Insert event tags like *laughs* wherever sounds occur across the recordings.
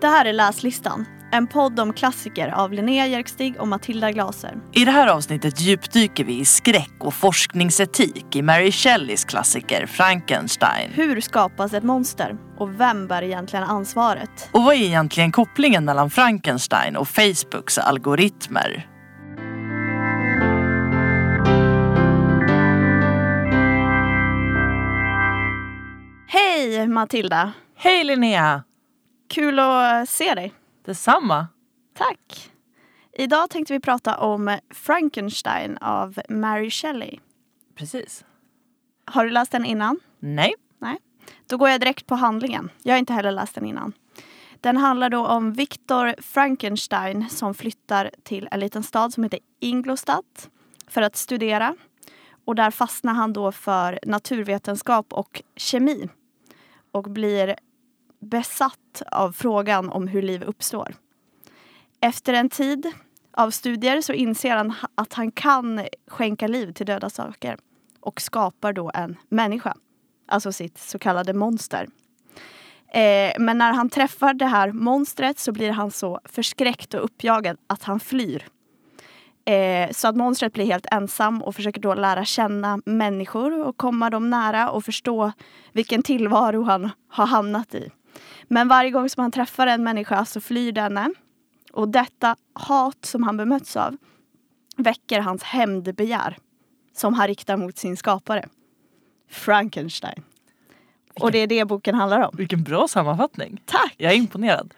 Det här är Läslistan, en podd om klassiker av Linnea Jerkstig och Matilda Glaser. I det här avsnittet djupdyker vi i skräck och forskningsetik i Mary Shelleys klassiker Frankenstein. Hur skapas ett monster? Och vem bär egentligen ansvaret? Och vad är egentligen kopplingen mellan Frankenstein och Facebooks algoritmer? Hej Matilda! Hej Linnea! Kul att se dig. Detsamma. Tack. Idag tänkte vi prata om Frankenstein av Mary Shelley. Precis. Har du läst den innan? Nej. Nej. Då går jag direkt på handlingen. Jag har inte heller läst den innan. Den handlar då om Victor Frankenstein som flyttar till en liten stad som heter Ingolstadt för att studera. Och där fastnar han då för naturvetenskap och kemi och blir besatt av frågan om hur liv uppstår. Efter en tid av studier så inser han att han kan skänka liv till döda saker och skapar då en människa, alltså sitt så kallade monster. Eh, men när han träffar det här monstret så blir han så förskräckt och uppjagad att han flyr. Eh, så att monstret blir helt ensam och försöker då lära känna människor och komma dem nära och förstå vilken tillvaro han har hamnat i. Men varje gång som han träffar en människa så flyr denne. Och detta hat som han bemöts av väcker hans hämndbegär som han riktar mot sin skapare. Frankenstein. Och det är det boken handlar om. Vilken bra sammanfattning. Tack! Jag är imponerad.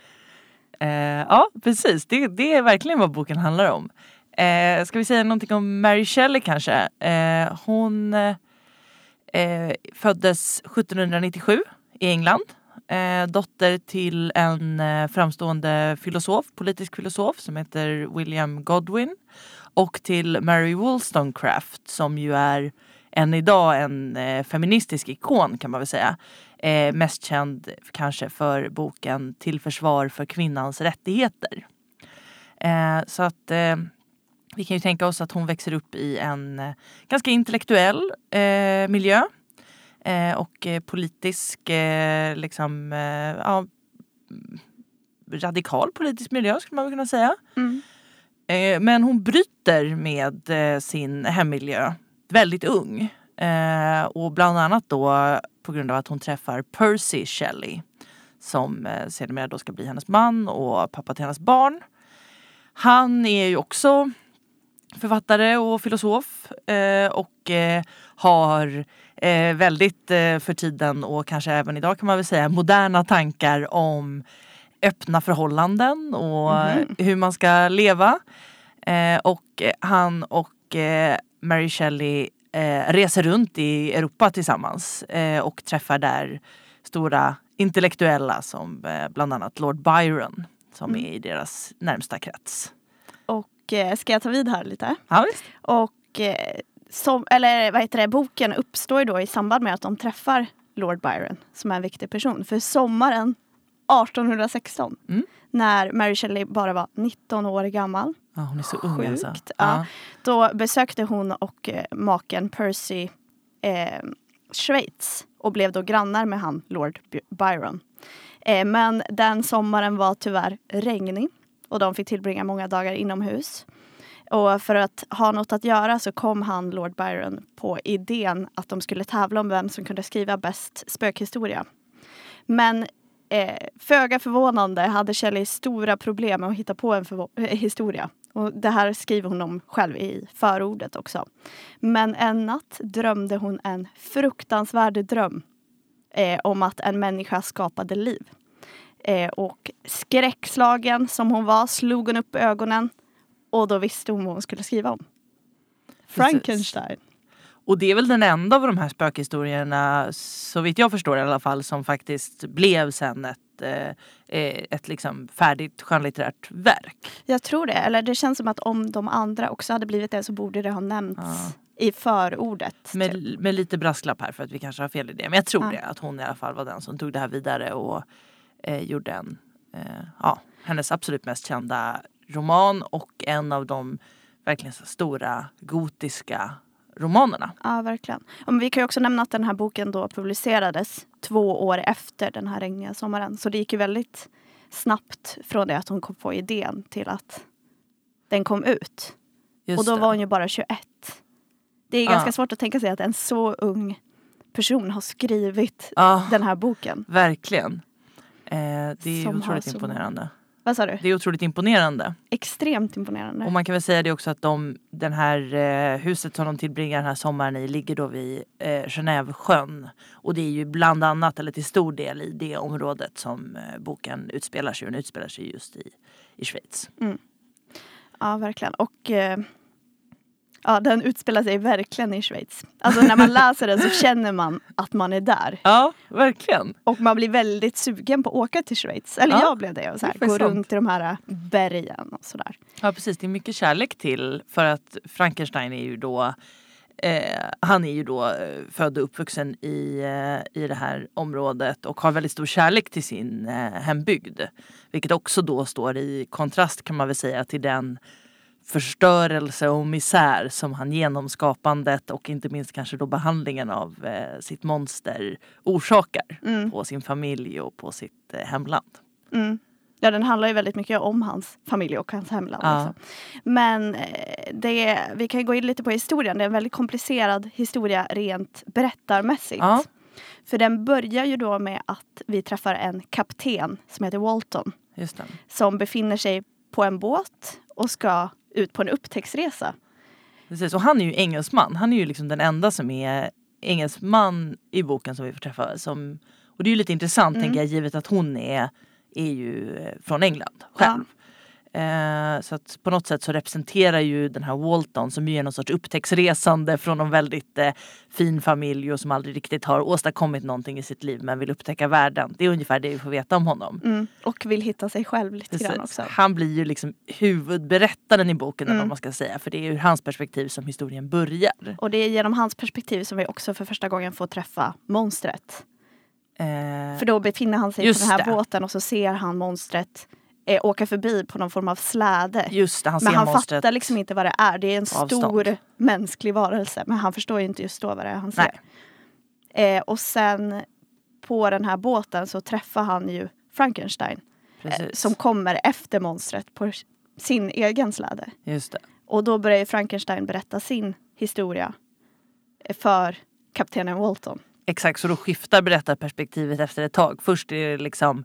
Eh, ja, precis. Det, det är verkligen vad boken handlar om. Eh, ska vi säga någonting om Mary Shelley kanske? Eh, hon eh, föddes 1797 i England. Eh, dotter till en eh, framstående filosof, politisk filosof som heter William Godwin. Och till Mary Wollstonecraft som ju är än idag en eh, feministisk ikon kan man väl säga. Eh, mest känd kanske för boken Till försvar för kvinnans rättigheter. Eh, så att eh, vi kan ju tänka oss att hon växer upp i en eh, ganska intellektuell eh, miljö och eh, politisk, eh, liksom, eh, ja, radikal politisk miljö skulle man kunna säga. Mm. men hon bryter med sin hemmiljö väldigt ung. och bland annat då på grund av att hon träffar Percy Shelley som eh, sedermera då ska bli hennes man och pappa till hennes barn. Han är ju också författare och filosof eh, och eh, har eh, väldigt eh, för tiden och kanske även idag kan man väl säga moderna tankar om öppna förhållanden och mm. hur man ska leva. Eh, och han och eh, Mary Shelley reser runt i Europa tillsammans och träffar där stora intellektuella som bland annat Lord Byron som mm. är i deras närmsta krets. Och eh, ska jag ta vid här lite? Ja, visst. Och eh, som, eller vad heter det, boken uppstår ju då i samband med att de träffar Lord Byron som är en viktig person. För sommaren 1816 mm. när Mary Shelley bara var 19 år gammal. Ja, hon är så ung alltså. Ja. ja. Då besökte hon och eh, maken Percy eh, Schweiz och blev då grannar med han Lord Byron. Eh, men den sommaren var tyvärr regnig och de fick tillbringa många dagar inomhus. Och för att ha något att göra så kom han, Lord Byron, på idén att de skulle tävla om vem som kunde skriva bäst spökhistoria. Men eh, föga förvånande hade Shelley stora problem med att hitta på en eh, historia. Och det här skriver hon om själv i förordet också. Men en natt drömde hon en fruktansvärd dröm eh, om att en människa skapade liv. Eh, och skräckslagen som hon var slog hon upp ögonen och då visste hon vad hon skulle skriva om. Frankenstein. Precis. Och det är väl den enda av de här spökhistorierna, så vitt jag förstår i alla fall, som faktiskt blev sen ett, eh, eh ett liksom färdigt skönlitterärt verk. Jag tror det. Eller det känns som att om de andra också hade blivit det så borde det ha nämnts ja. i förordet. Med, typ. med lite brasklapp här för att vi kanske har fel i det. Men jag tror ja. det, att hon i alla fall var den som tog det här vidare och eh, gjorde en, eh, ja, hennes absolut mest kända roman och en av de verkligen stora gotiska romanerna. Ja, verkligen. Och vi kan ju också nämna att den här boken då publicerades två år efter den här regniga sommaren. Så det gick ju väldigt snabbt från det att hon kom på idén till att den kom ut. Just och då det. var hon ju bara 21. Det är Ja. ganska svårt att tänka sig att en så ung person har skrivit Ja, den här boken. verkligen. Eh, det är Som otroligt imponerande. Vad sa du? Det är otroligt imponerande. Extremt imponerande. Och man kan väl säga det också att de, den här eh, huset som de tillbringar den här sommaren i ligger då vid eh, Genèvesjön. Och det är ju bland annat, eller till stor del i det området som eh, boken utspelar sig. Och den utspelar sig just i, i Schweiz. Ja, verkligen. Och eh, ja, den utspelar sig verkligen i Schweiz. Alltså när man *laughs* läser den så känner man att man är där. Ja, verkligen. Och man blir väldigt sugen på att åka till Schweiz. Eller Ja, jag blev det. Och så här, det gå runt i de här bergen och sådär. Ja precis, det är mycket kärlek till för att Frankenstein är ju då eh, han är ju då eh, född och uppvuxen i, eh, i det här området och har väldigt stor kärlek till sin eh, hembygd. Vilket också då står i kontrast kan man väl säga till den förstörelse och misär som han genom skapandet och inte minst kanske då behandlingen av eh, sitt monster orsakar Mm. på sin familj och på sitt eh, hemland. Mm. Ja, den handlar ju väldigt mycket om hans familj och hans hemland. Ja. Liksom. Men eh, det, vi kan gå in lite på historien. Det är en väldigt komplicerad historia rent berättarmässigt. Ja. För den börjar ju då med att vi träffar en kapten som heter Walton. Som befinner sig på en båt och ska ut på en upptäcktsresa. Precis, och han är ju engelsman. Han är ju liksom den enda som är engelsman i boken som vi får träffa. Som, och det är ju lite intressant Mm. tänker jag givet att hon är, är ju eh, från England själv. Eh, så att på något sätt så representerar ju den här Walton som ju är någon sorts upptäcktsresande från en väldigt eh, fin familj och som aldrig riktigt har åstadkommit någonting i sitt liv men vill upptäcka världen. Det är ungefär det vi får veta om honom. Mm. Och vill hitta sig själv lite grann Precis. också. Han blir ju liksom huvudberättaren i boken Mm. vad man ska säga för det är ur hans perspektiv som historien börjar. Och det är genom hans perspektiv som vi också för första gången får träffa monstret. Eh, För då befinner han sig på den här det. båten och så ser han monstret eh, åka förbi på någon form av släde. just det, han men han fattar liksom inte vad det är. Det är en avstånd. stor mänsklig varelse. Men han förstår ju inte just då vad det är han ser. Eh, och sen på den här båten så träffar han ju Frankenstein. Eh, som kommer efter monstret på sin egen släde. Just det. Och då börjar Frankenstein berätta sin historia eh, för kaptenen Walton. Exakt, så då skiftar berättarperspektivet efter ett tag. Först är det liksom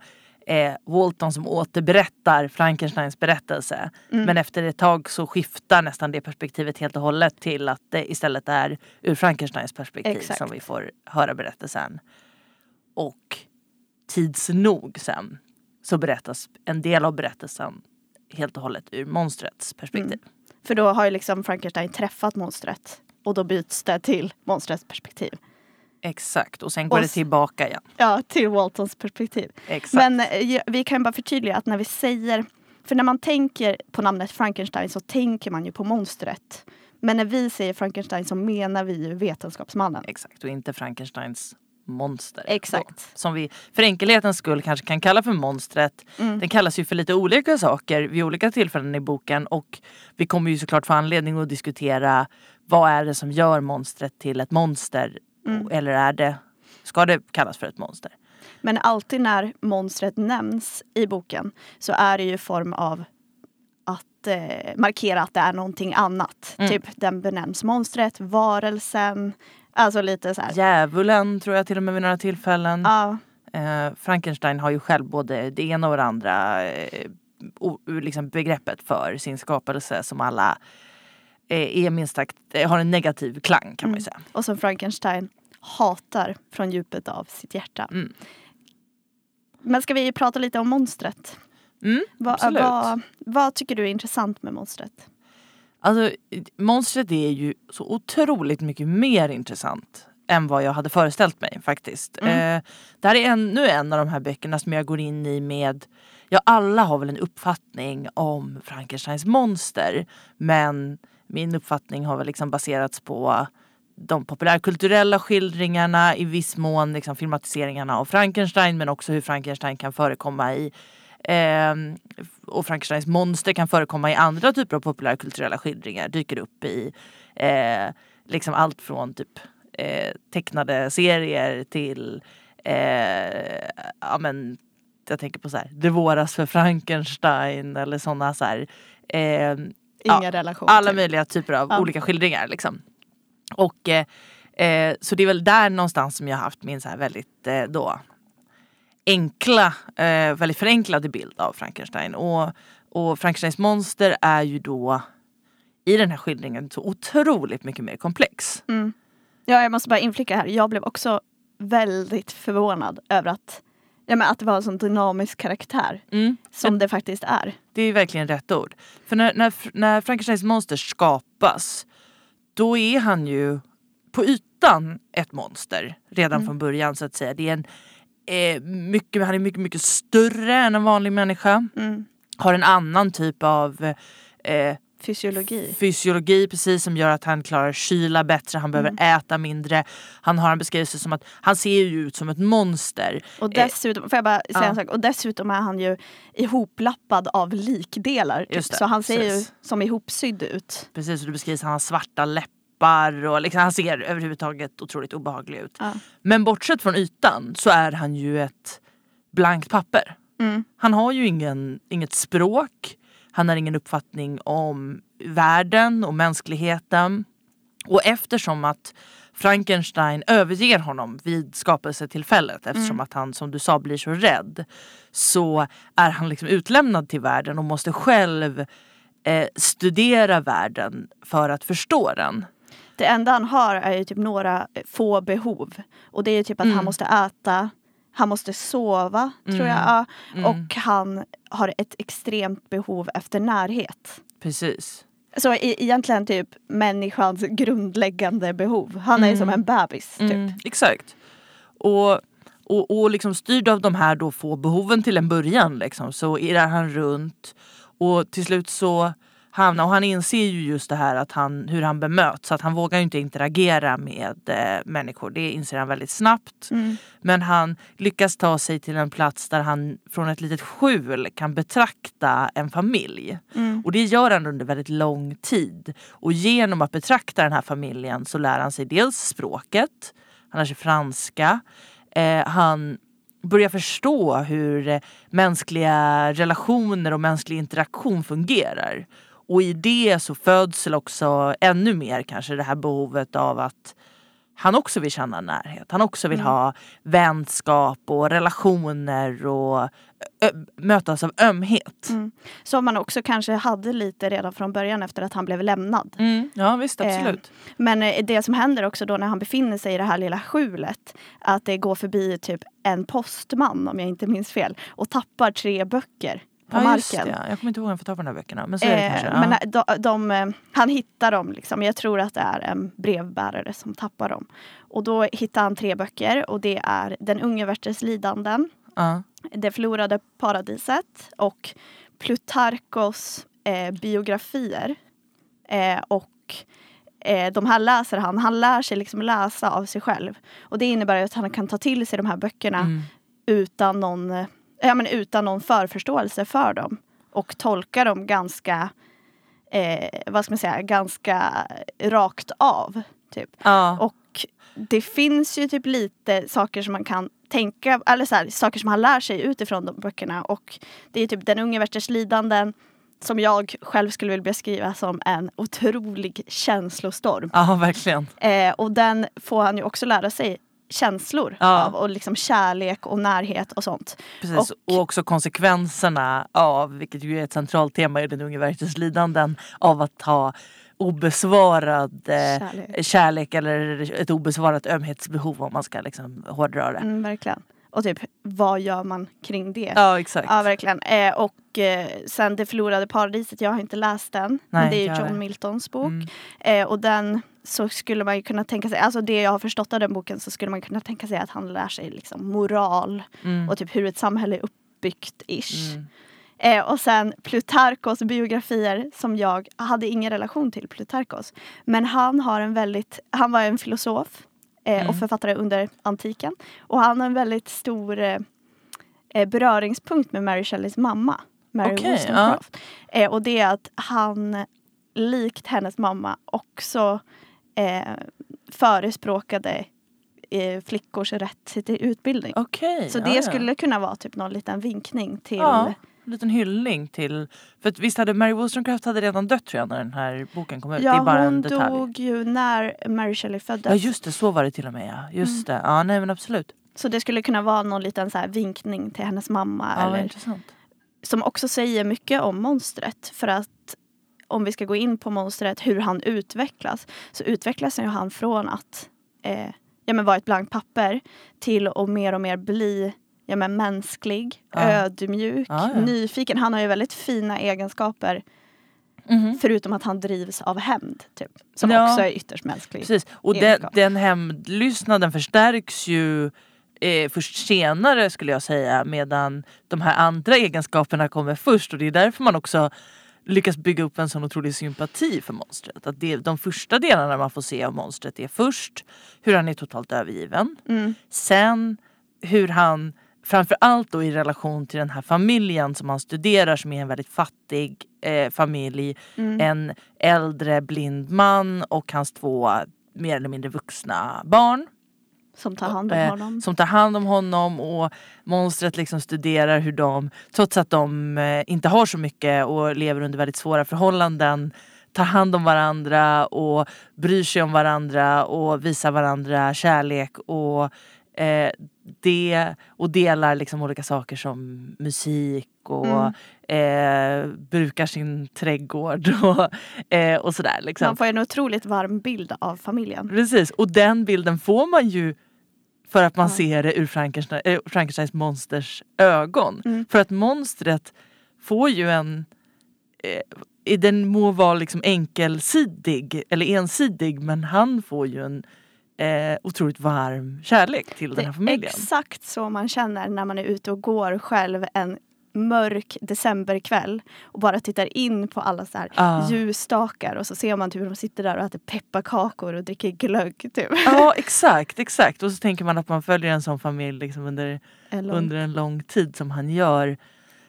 eh, Walton som återberättar Frankensteins berättelse. Mm. Men efter ett tag så skiftar nästan det perspektivet helt och hållet till att det istället är ur Frankensteins perspektiv Exakt. som vi får höra berättelsen. Och tids nog sen så berättas en del av berättelsen helt och hållet ur monstrets perspektiv. För då har ju liksom Frankenstein träffat monstret. Och då byts det till monstrets perspektiv. Exakt, och sen går Och det tillbaka igen. Ja, till Waltons perspektiv. Exakt. Men eh, vi kan bara förtydliga att när vi säger... För när man tänker på namnet Frankenstein så tänker man ju på monstret. Men när vi säger Frankenstein så menar vi ju vetenskapsmannen. Exakt, och inte Frankensteins monster. Exakt. Då, som vi för enkelhetens skull kanske kan kalla för monstret. Mm. Den kallas ju för lite olika saker vid olika tillfällen i boken och vi kommer ju såklart få anledning att diskutera vad är det som gör monstret till ett monster Mm. eller är det, ska det kallas för ett monster? Men alltid när monstret nämns i boken så är det ju form av att eh, markera att det är någonting annat. Mm. Typ den benämns monstret, varelsen. Alltså lite så här. Djävulen tror jag till och med vid några tillfällen. Ja, Eh, Frankenstein har ju själv både det ena och det andra eh, o, liksom begreppet för sin skapelse som alla är minst sagt, eh, har en negativ klang kan man ju Mm. säga. och som Frankenstein hatar från djupet av sitt hjärta. Mm. Men ska vi prata lite om monstret? Mm, Va, absolut. vad, vad tycker du är intressant med monstret? Alltså, monstret är ju så otroligt mycket mer intressant än vad jag hade föreställt mig faktiskt. Mm. Eh, det här är ännu en av de här böckerna som jag går in i med Ja, alla har väl en uppfattning om Frankensteins monster. Men min uppfattning har väl liksom baserats på de populärkulturella skildringarna, i viss mån liksom filmatiseringarna av Frankenstein men också hur Frankenstein kan förekomma i eh, och Frankensteins monster kan förekomma i andra typer av populärkulturella skildringar. Dyker upp i eh, liksom allt från typ eh, tecknade serier till eh, ja, men, Jag tänker på så här, Det våras för Frankenstein eller sådana så här, eh, Inga Ja, relationer. alla möjliga typer av Ja. olika skildringar. Liksom. Och, eh, eh, så det är väl där någonstans som jag har haft min så här väldigt eh, då, enkla, eh, väldigt förenklade bild av Frankenstein. Och, och Frankensteins monster är ju då i den här skildringen så otroligt mycket mer komplex. Mm. Ja, jag måste bara inflika här. Jag blev också väldigt förvånad över att, ja, men att det var en sån dynamisk karaktär Mm. som det faktiskt är. Det är verkligen rätt ord. För när, när, när Frankensteins monster skapas då är han ju på ytan ett monster redan Mm. från början så att säga. Det är en, eh, mycket, han är mycket, mycket större än en vanlig människa. Mm. Har en annan typ av eh, Fysiologi. fysiologi precis som gör att han klarar kyla bättre, han behöver Mm. äta mindre. Han har en beskrivelse som att han ser ju ut som ett monster. Och dessutom, får jag bara säga ja. en sak? Och dessutom är han ju ihoplappad av likdelar. Typ. Det, så han ser ju precis. som ihopsydd ut. Precis, och det beskrivs han har svarta läppar och liksom, han ser överhuvudtaget otroligt obehaglig ut. Ja. Men bortsett från ytan så är han ju ett blankt papper. Mm. Han har ju ingen, inget språk, han har ingen uppfattning om världen och mänskligheten. Och eftersom att Frankenstein överger honom vid skapelsetillfället eftersom att han som du sa blir så rädd så är han liksom utlämnad till världen och måste själv eh, studera världen för att förstå den. Det enda han har är ju typ några få behov. Och det är ju typ att Mm. han måste äta, han måste sova, tror jag. Ja. Mm. Och han har ett extremt behov efter närhet. Precis. Så e- egentligen typ människans grundläggande behov. Han är ju som en bebis. Typ. Mm, exakt. Och, och, och liksom styrd av de här då få behoven till en början liksom, så irrar han runt och till slut så hamnar, och han inser ju just det här att han, hur han bemöts, att han vågar inte interagera med eh, människor. Det inser han väldigt snabbt. Mm. Men han lyckas ta sig till en plats där han från ett litet skjul kan betrakta en familj. Mm. Och det gör han under väldigt lång tid. Och genom att betrakta den här familjen så lär han sig dels språket, han lär sig franska, eh, han börjar förstå hur eh, mänskliga relationer och mänsklig interaktion fungerar. Och i det så föds också ännu mer kanske det här behovet av att han också vill känna närhet. Han också vill ha vänskap och relationer och mötas av ömhet. Mm. Som man också kanske hade lite redan från början efter att han blev lämnad. Mm, ja visst, absolut. Men eh, det som händer också då när han befinner sig i det här lilla skjulet att det går förbi typ en postman om jag inte minns fel och tappar tre böcker på ja, marken. det. Jag kommer inte ihåg om jag får ta på de här böckerna. Men så är det Eh, kanske. Ja. men de, de, eh, han hittar dem, liksom. jag tror att det är en brevbärare som tappar dem. Och då hittar han tre böcker och det är Den unge Werthers lidanden, ja. Det förlorade paradiset och Plutarkos eh, biografier. Eh, och eh, de här läser han. Han lär sig liksom läsa av sig själv. Och det innebär att han kan ta till sig de här böckerna Mm. utan, någon, eh, ja, men utan någon förförståelse för dem. Och tolka dem ganska, eh, vad ska man säga, ganska rakt av. Typ. Ja. Och det finns ju typ lite saker som man kan tänka, eller så här, saker som han lär sig utifrån de böckerna. Och det är typ Den unge Werthers lidanden som jag själv skulle vilja beskriva som en otrolig känslostorm. ja, verkligen. Eh, och den får han ju också lära sig känslor Ja. av och liksom kärlek och närhet och sånt. Precis. Och, Och- också konsekvenserna av, vilket ju är ett centralt tema i den unge Werthers lidanden, av att ha obesvarad eh, Kärlek. kärlek. eller ett obesvarat ömhetsbehov om man ska liksom hårdra det. Mm, verkligen. Och typ, vad gör man kring det? Ja exakt. Ja, verkligen. Eh, och eh, sen Det förlorade paradiset, jag har inte läst den. Nej, men det är ju John heller. Miltons bok. Mm. Eh, och den så skulle man ju kunna tänka sig, alltså det jag har förstått av den boken så skulle man kunna tänka sig att han lär sig liksom moral Mm. och typ hur ett samhälle är uppbyggt ish. Mm. Eh, och sen Plutarkos biografier som jag hade ingen relation till Plutarkos. Men han har en väldigt, han var en filosof eh, och Mm. författare under antiken. Och han har en väldigt stor eh, eh, beröringspunkt med Mary Shelleys mamma. Mary Okej, Wollstonecraft. Eh, och det är att han likt hennes mamma också eh, förespråkade eh, flickors rätt till utbildning. Okej. Så det ja. skulle kunna vara typ någon liten vinkning till Ja, en liten hyllning till... För visst hade Mary Wollstonecraft hade redan dött tror jag när den här boken kom ut. Ja, det är bara hon en detalj. dog ju när Mary Shelley föddes. Ja just det, så var det till och med ja. Just Mm. det. Ja nej men absolut. Så det skulle kunna vara någon liten så här vinkning till hennes mamma. Ja, eller, intressant. som också säger mycket om monstret. För att om vi ska gå in på monstret, hur han utvecklas. Så utvecklas ju han från att eh, ja, men vara ett blankt papper till att mer och mer bli ja, men mänsklig, Ja. ödmjuk, Ja, ja. nyfiken. Han har ju väldigt fina egenskaper Mhm. förutom att han drivs av hämnd. Typ, som också är ytterst mänsklig. Precis. Och den, den hämndlystnaden förstärks ju eh, först senare skulle jag säga medan de här andra egenskaperna kommer först och det är därför man också lyckas bygga upp en sån otrolig sympati för monstret. Att det, de första delarna man får se av monstret är först hur han är totalt övergiven. Mm. Sen hur han framförallt då i relation till den här familjen som han studerar som är en väldigt fattig eh, familj. Mm. En äldre blind man och hans två mer eller mindre vuxna barn. Som tar hand om Eh, honom. Som tar hand om honom och monstret liksom studerar hur de, trots att de eh, inte har så mycket och lever under väldigt svåra förhållanden, tar hand om varandra och bryr sig om varandra och visar varandra kärlek och, eh, det, och delar liksom olika saker som musik och eh, brukar sin trädgård *laughs* och, eh, och sådär. Liksom. Man får en otroligt varm bild av familjen. Precis, och den bilden får man ju för att man Ja. ser det ur Frankenstein, äh, Frankensteins monsters ögon. Mm. För att monstret får ju en... Eh, den må vara liksom enkelsidig eller ensidig men han får ju en eh, otroligt varm kärlek till Det den här är familjen. exakt så man känner när man är ute och går själv en mörk decemberkväll och bara tittar in på alla så här Ja. ljusstakar och så ser man typ hur de sitter där och äter pepparkakor och dricker glögg. Typ. Ja exakt, exakt. Och så tänker man att man följer en sån familj liksom under En lång- under en lång tid som han gör.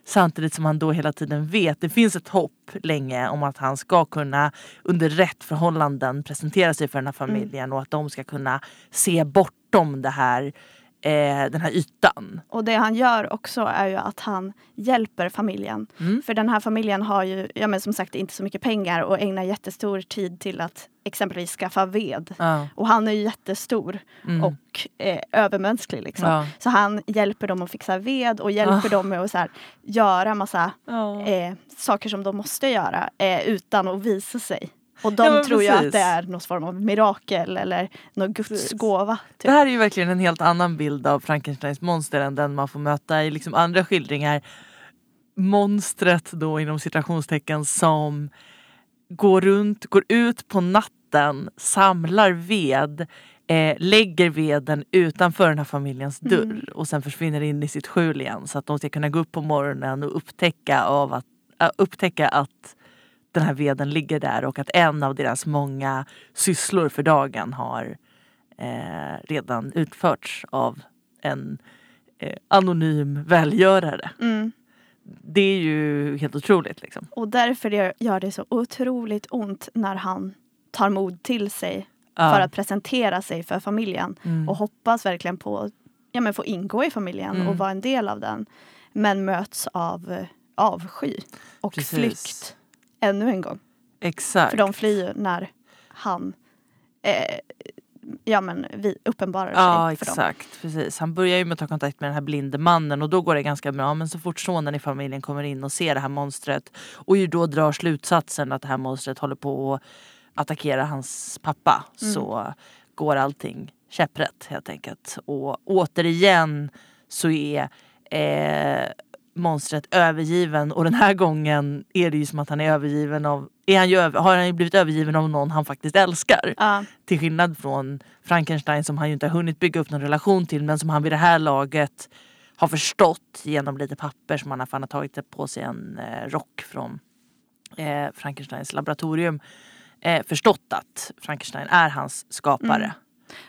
Samtidigt som han då hela tiden vet, det finns ett hopp länge om att han ska kunna under rätt förhållanden presentera sig för den här familjen och att de ska kunna se bortom det här, eh, den här ytan. Och det han gör också är ju att han hjälper familjen. Mm. För den här familjen har ju ja, men som sagt inte så mycket pengar och ägnar jättestor tid till att exempelvis skaffa ved. Ja. Och han är ju jättestor Mm. och eh, övermänsklig. Liksom. Ja. Så han hjälper dem att fixa ved och hjälper Ah. dem med att så här, göra massa Ja. eh, saker som de måste göra eh, utan att visa sig. Och de Ja, tror ju att det är någon form av mirakel eller någon Guds Precis. gåva. Det Typ. här är ju verkligen en helt annan bild av Frankensteins monster än den man får möta i liksom andra skildringar. Monstret då inom citationstecken som går runt, går ut på natten, samlar ved, eh, lägger veden utanför den här familjens dörr Mm. och sen försvinner in i sitt skjul igen så att de ska kunna gå upp på morgonen och upptäcka, av att, äh, upptäcka att den här veden ligger där och att en av deras många sysslor för dagen har eh, redan utförts av en eh, anonym välgörare. Mm. Det är ju helt otroligt. Liksom. Och därför gör- gör det så otroligt ont när han tar mod till sig Ja. för att presentera sig för familjen. Mm. Och hoppas verkligen på att ja, men få ingå i familjen Mm. och vara en del av den. Men möts av eh, avsky och Precis. flykt ännu en gång. Exakt. För de flyr ju när han eh, ja, men vi uppenbarar Ja sig för dem. exakt, precis. Han börjar ju med att ta kontakt med den här blinde mannen och då går det ganska bra. Men så fort sonen i familjen kommer in och ser det här monstret och ju då drar slutsatsen att det här monstret håller på att attackera hans pappa Mm. så går allting käpprätt helt enkelt. Och återigen så är eh, monstret övergiven och den här gången är det ju som att han är övergiven av, är han ju, har han ju blivit övergiven av någon han faktiskt älskar. Ja, Till skillnad från Frankenstein som han ju inte har hunnit bygga upp någon relation till men som han vid det här laget har förstått genom lite papper som han har, han har tagit på sig en eh, rock från eh, Frankensteins laboratorium. Eh, förstått att Frankenstein är hans skapare. Mm.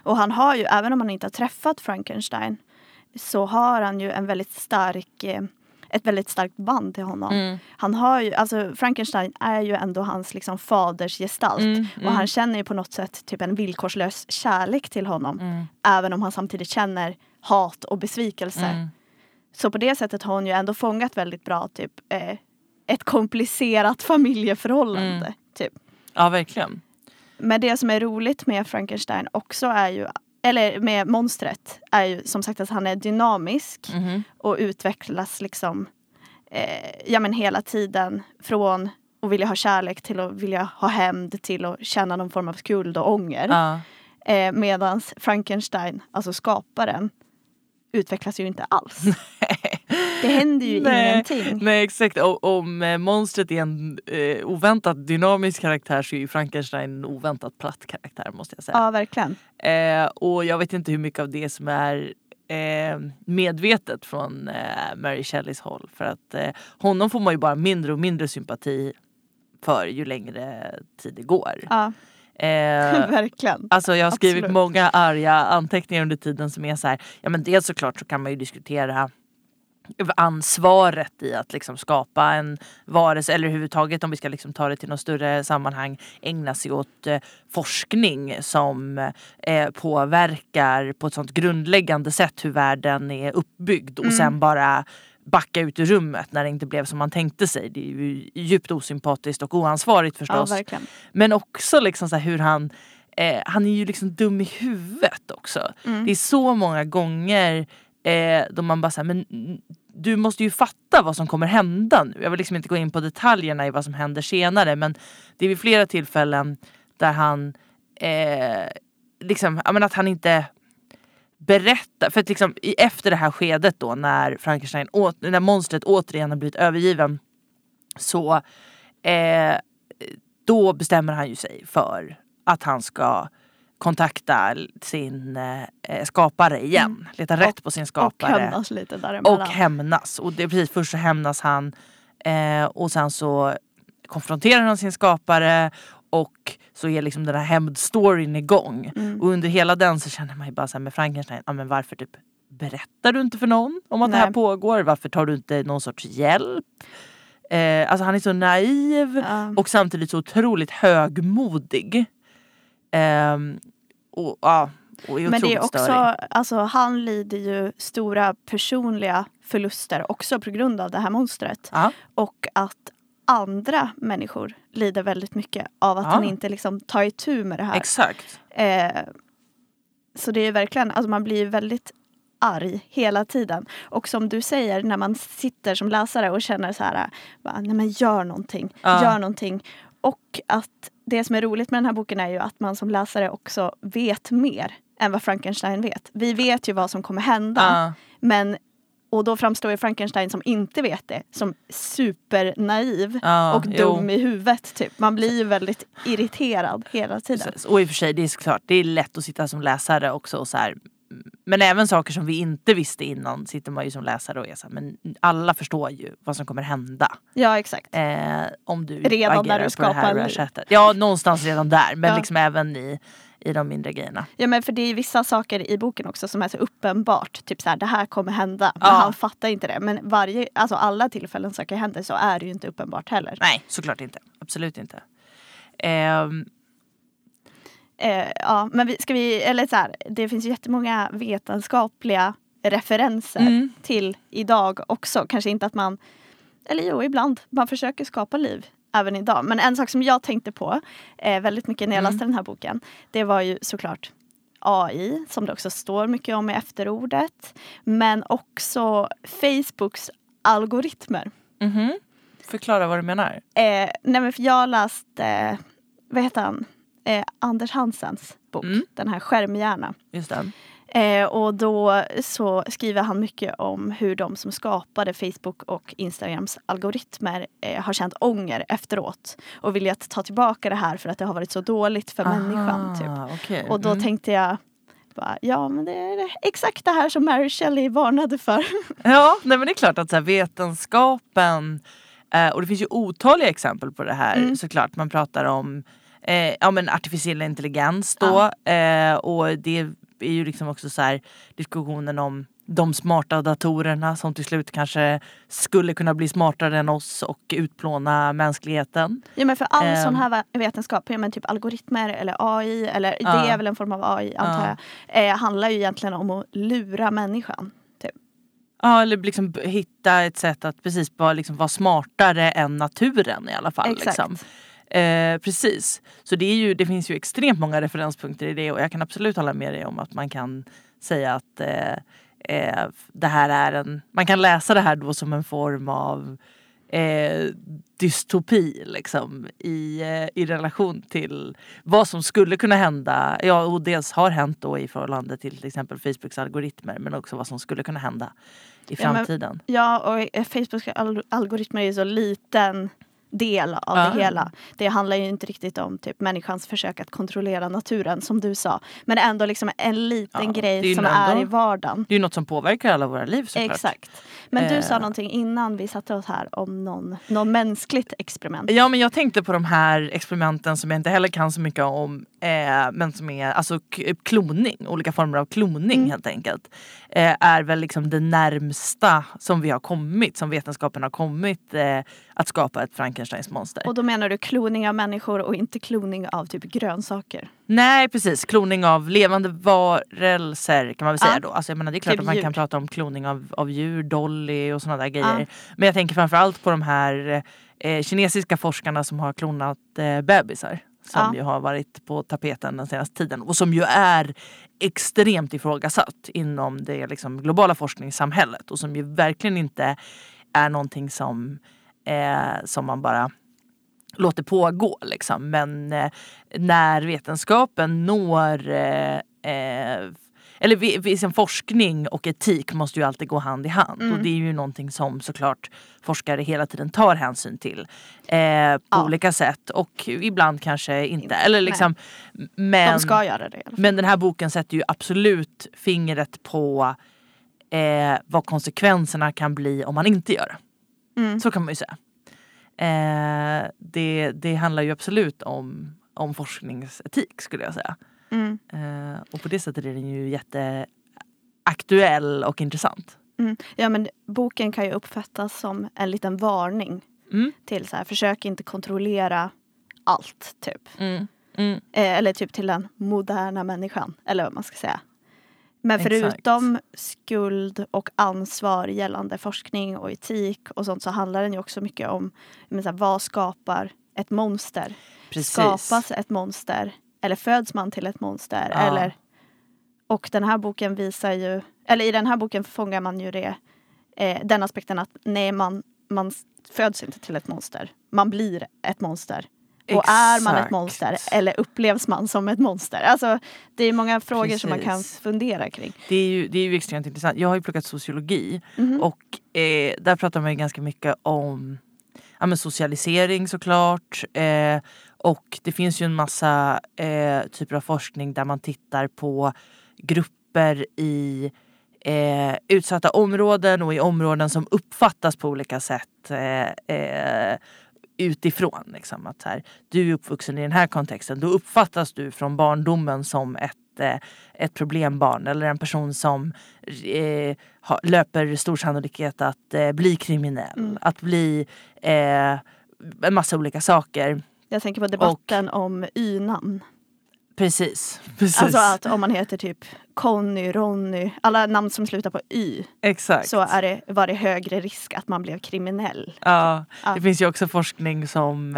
och han har ju, även om han inte har träffat Frankenstein, så har han ju en väldigt stark eh, ett väldigt starkt band till honom. Mm. Han har ju, alltså Frankenstein är ju ändå hans liksom faders gestalt. Mm, mm. Och han känner ju på något sätt typ en villkorslös kärlek till honom. Mm. Även om han samtidigt känner hat och besvikelse. Mm. Så på det sättet har hon ju ändå fångat väldigt bra typ eh, ett komplicerat *laughs* familjeförhållande. Mm. Typ. Ja verkligen. Men det som är roligt med Frankenstein också är ju, eller med monstret, är ju som sagt att han är dynamisk Mhm. och utvecklas liksom eh, ja men hela tiden från att vilja ha kärlek till att vilja ha hämnd till att känna någon form av skuld och ånger. Ja. Eh, Medan Frankenstein, alltså skaparen, utvecklas ju inte alls. *laughs* Det händer ju *laughs* Nej. ingenting. Nej exakt, och, om eh, monstret är en eh, oväntat dynamisk karaktär så är ju Frankenstein en oväntat platt karaktär måste jag säga. Ja, verkligen. Eh, och jag vet inte hur mycket av det som är eh, medvetet från eh, Mary Shelleys håll. För att honom får man ju bara mindre och mindre sympati för ju längre tid det går. Ja, Eh, *laughs* verkligen. Alltså jag har skrivit Absolut. många arga anteckningar under tiden som är så här, ja men dels såklart så kan man ju diskutera ansvaret i att liksom skapa en varelse eller överhuvudtaget om vi ska liksom ta det till något större sammanhang ägna sig åt eh, forskning som eh, påverkar på ett sånt grundläggande sätt hur världen är uppbyggd och Mm. sen bara backa ut ur rummet när det inte blev som man tänkte sig. Det är ju djupt osympatiskt och oansvarigt Ja, förstås. verkligen. Men också liksom så hur han eh, Han är ju liksom dum i huvudet också. Mm. Det är så många gånger eh, då man bara såhär, men du måste ju fatta vad som kommer hända nu. Jag vill liksom inte gå in på detaljerna i vad som händer senare men det är vid flera tillfällen där han eh, liksom, men att han inte berättar. För att liksom, i, efter det här skedet då när Frankenstein, åt, när monstret återigen har blivit övergiven så eh, då bestämmer han ju sig för att han ska kontakta sin eh, skapare igen. Leta rätt på sin Och skapare. hämnas lite däremellan. Och hämnas. Och det är precis först så hämnas han eh, och sen så konfronterar han sin skapare och så är liksom den här hämndstoryn igång. Mm. Och under hela den så känner man ju bara så med Frankenstein, ja men varför typ berättar du inte för någon om att det här Nej. pågår? Varför tar du inte någon sorts hjälp? Eh, alltså han är så naiv Ja. och samtidigt så otroligt högmodig. Ehm, och, ja, och är Men det är också, alltså han lider ju stora personliga förluster också på grund av det här monstret. Ja. Och att andra människor lider väldigt mycket av att Ja. han inte liksom tar itu med det här. Exakt. Eh, så det är verkligen, alltså man blir väldigt arg hela tiden. Och som du säger, när man sitter som läsare och känner så här, bara, nej men gör någonting, Ja. gör någonting. Och att det som är roligt med den här boken är ju att man som läsare också vet mer än vad Frankenstein vet. Vi vet ju vad som kommer hända. Ja. Men, och då framstår ju Frankenstein som inte vet det som supernaiv Ja, och jo. dum i huvudet. Typ. Man blir ju väldigt irriterad hela tiden. Precis. Och i och för sig, det är såklart, det är lätt att sitta som läsare också och så här, Men även saker som vi inte visste innan sitter man ju som läsare och är så här, men alla förstår ju vad som kommer hända. Ja exakt. Eh, om du Redan agerar du på det skapar här en liv. sättet. Ja, någonstans redan där. Men Ja. liksom även i, i de mindre grejerna. Ja men för det är vissa saker i boken också som är så uppenbart. Typ så här, det här kommer hända. Men Ja. han fattar inte det. Men varje, alltså alla tillfällen saker händer så är det ju inte uppenbart heller. Nej, såklart inte. Absolut inte. Ehm, Eh, ja, men vi, ska vi, eller så här, det finns ju jättemånga vetenskapliga referenser Mm. till idag också. Kanske inte att man, eller jo ibland, man försöker skapa liv även idag. Men en sak som jag tänkte på eh, väldigt mycket när jag Mm. läste den här boken. Det var ju såklart AI som det också står mycket om i efterordet. Men också Facebooks algoritmer. mhm. Förklara vad du menar. Eh, nej men för jag läste, vad heter han, eh, Anders Hansens bok, Mm. den här Skärmhjärna. Just det. Eh, och då så skriver han mycket om hur de som skapade Facebook och Instagrams algoritmer eh, har känt ånger efteråt. Och vill att ta tillbaka det här för att det har varit så dåligt för människan. Typ. Aha, okej. Och då Mm. tänkte jag, bara, ja men det är exakt det här som Mary Shelley varnade för. *laughs* Ja, nej men det är klart att så här, vetenskapen eh, och det finns ju otaliga exempel på det här Mm. såklart. Man pratar om eh, ja, men artificiell intelligens då eh, och det är ju liksom också så här diskussionen om de smarta datorerna som till slut kanske skulle kunna bli smartare än oss och utplåna mänskligheten. Ja men för all Ehm. sån här vetenskap, ja, men typ algoritmer eller AI, eller Ja. det är väl en form av AI antar Ja. jag, eh, handlar ju egentligen om att lura människan. Typ. Ja eller liksom hitta ett sätt att precis bara liksom vara smartare än naturen i alla fall. Exakt. Liksom. Eh, precis. Så det, är ju, det finns ju extremt många referenspunkter i det och jag kan absolut hålla med dig om att man kan säga att eh, eh, det här är en, man kan läsa det här då som en form av eh, dystopi liksom i, eh, i relation till vad som skulle kunna hända. Ja och dels har hänt då i förhållande till till exempel Facebooks algoritmer men också vad som skulle kunna hända i Ja, men- framtiden. Ja och Facebooks al- algoritmer är ju så liten del av Ja. det hela. Det handlar ju inte riktigt om typ människans försök att kontrollera naturen som du sa. Men ändå liksom en liten Ja, grej som ändå- är i vardagen. Det är ju något som påverkar alla våra liv såklart. Exakt. Men du sa Eh. någonting innan vi satte oss här om någon, någon mänskligt experiment. Ja men jag tänkte på de här experimenten som jag inte heller kan så mycket om. Eh, men som är alltså kloning, olika former av kloning Mm. helt enkelt. Eh, är väl liksom det närmsta som vi har kommit, som vetenskapen har kommit eh, att skapa ett Frankensteins monster. Och då menar du kloning av människor och inte kloning av typ grönsaker? Nej precis, kloning av levande varelser kan man väl säga då. Alltså, jag menar, det är klart Typ att man djur. kan prata om kloning av, av djur, Dolly och sådana där grejer. Men jag tänker framförallt på de här eh, kinesiska forskarna som har klonat eh, bebisar. Som Ja. ju har varit på tapeten den senaste tiden och som ju är extremt ifrågasatt inom det liksom, globala forskningssamhället och som ju verkligen inte är någonting som, eh, som man bara låter pågå. Liksom. Men eh, när vetenskapen når eh, eh, eller liksom forskning och etik måste ju alltid gå hand i hand. Mm. Och det är ju någonting som såklart forskare hela tiden tar hänsyn till. Eh, på Ja. olika sätt och ibland kanske inte. Inte, Eller nej. liksom, men, De ska göra det men den här boken sätter ju absolut fingret på eh, vad konsekvenserna kan bli om man inte gör det. Mm. Så kan man ju säga. Eh, det, det handlar ju absolut om, om forskningsetik skulle jag säga. Mm. Eh, och på det sättet är den ju jätteaktuell och intressant. Mm. Ja men boken kan ju uppfattas som en liten varning Mm. till så här, försök inte kontrollera allt typ. Mm. Mm. Eh, eller typ till den moderna människan. Eller vad man ska säga. Men Exakt. förutom skuld och ansvar gällande forskning och etik och sånt så handlar den ju också mycket om men, så här, vad skapar ett monster? Precis. Skapas ett monster? Eller föds man till ett monster? Ja. Eller, och den här boken visar ju, eller i den här boken fångar man ju det, eh, den aspekten att nej man, man föds inte till ett monster. Man blir ett monster. Och är man ett monster eller upplevs man som ett monster? Alltså, det är många frågor som man kan Precis. fundera kring. Det är, ju, det är ju extremt intressant. Jag har ju pluggat sociologi Mhm. och eh, där pratar man ju ganska mycket om ja, men socialisering såklart. Eh, och det finns ju en massa eh, typer av forskning där man tittar på grupper i eh, utsatta områden och i områden som uppfattas på olika sätt eh, eh, utifrån. Liksom, att här, du är uppvuxen i den här kontexten, då uppfattas du från barndomen som ett, eh, ett problembarn eller en person som eh, ha, löper stor sannolikhet att eh, bli kriminell, Mm. att bli eh, en massa olika saker. Jag tänker på debatten om y-namn. Precis. precis. Alltså att om man heter typ Conny, Ronny, alla namn som slutar på y Exakt. så är det, var det högre risk att man blev kriminell. Ja, Ja. det finns ju också forskning som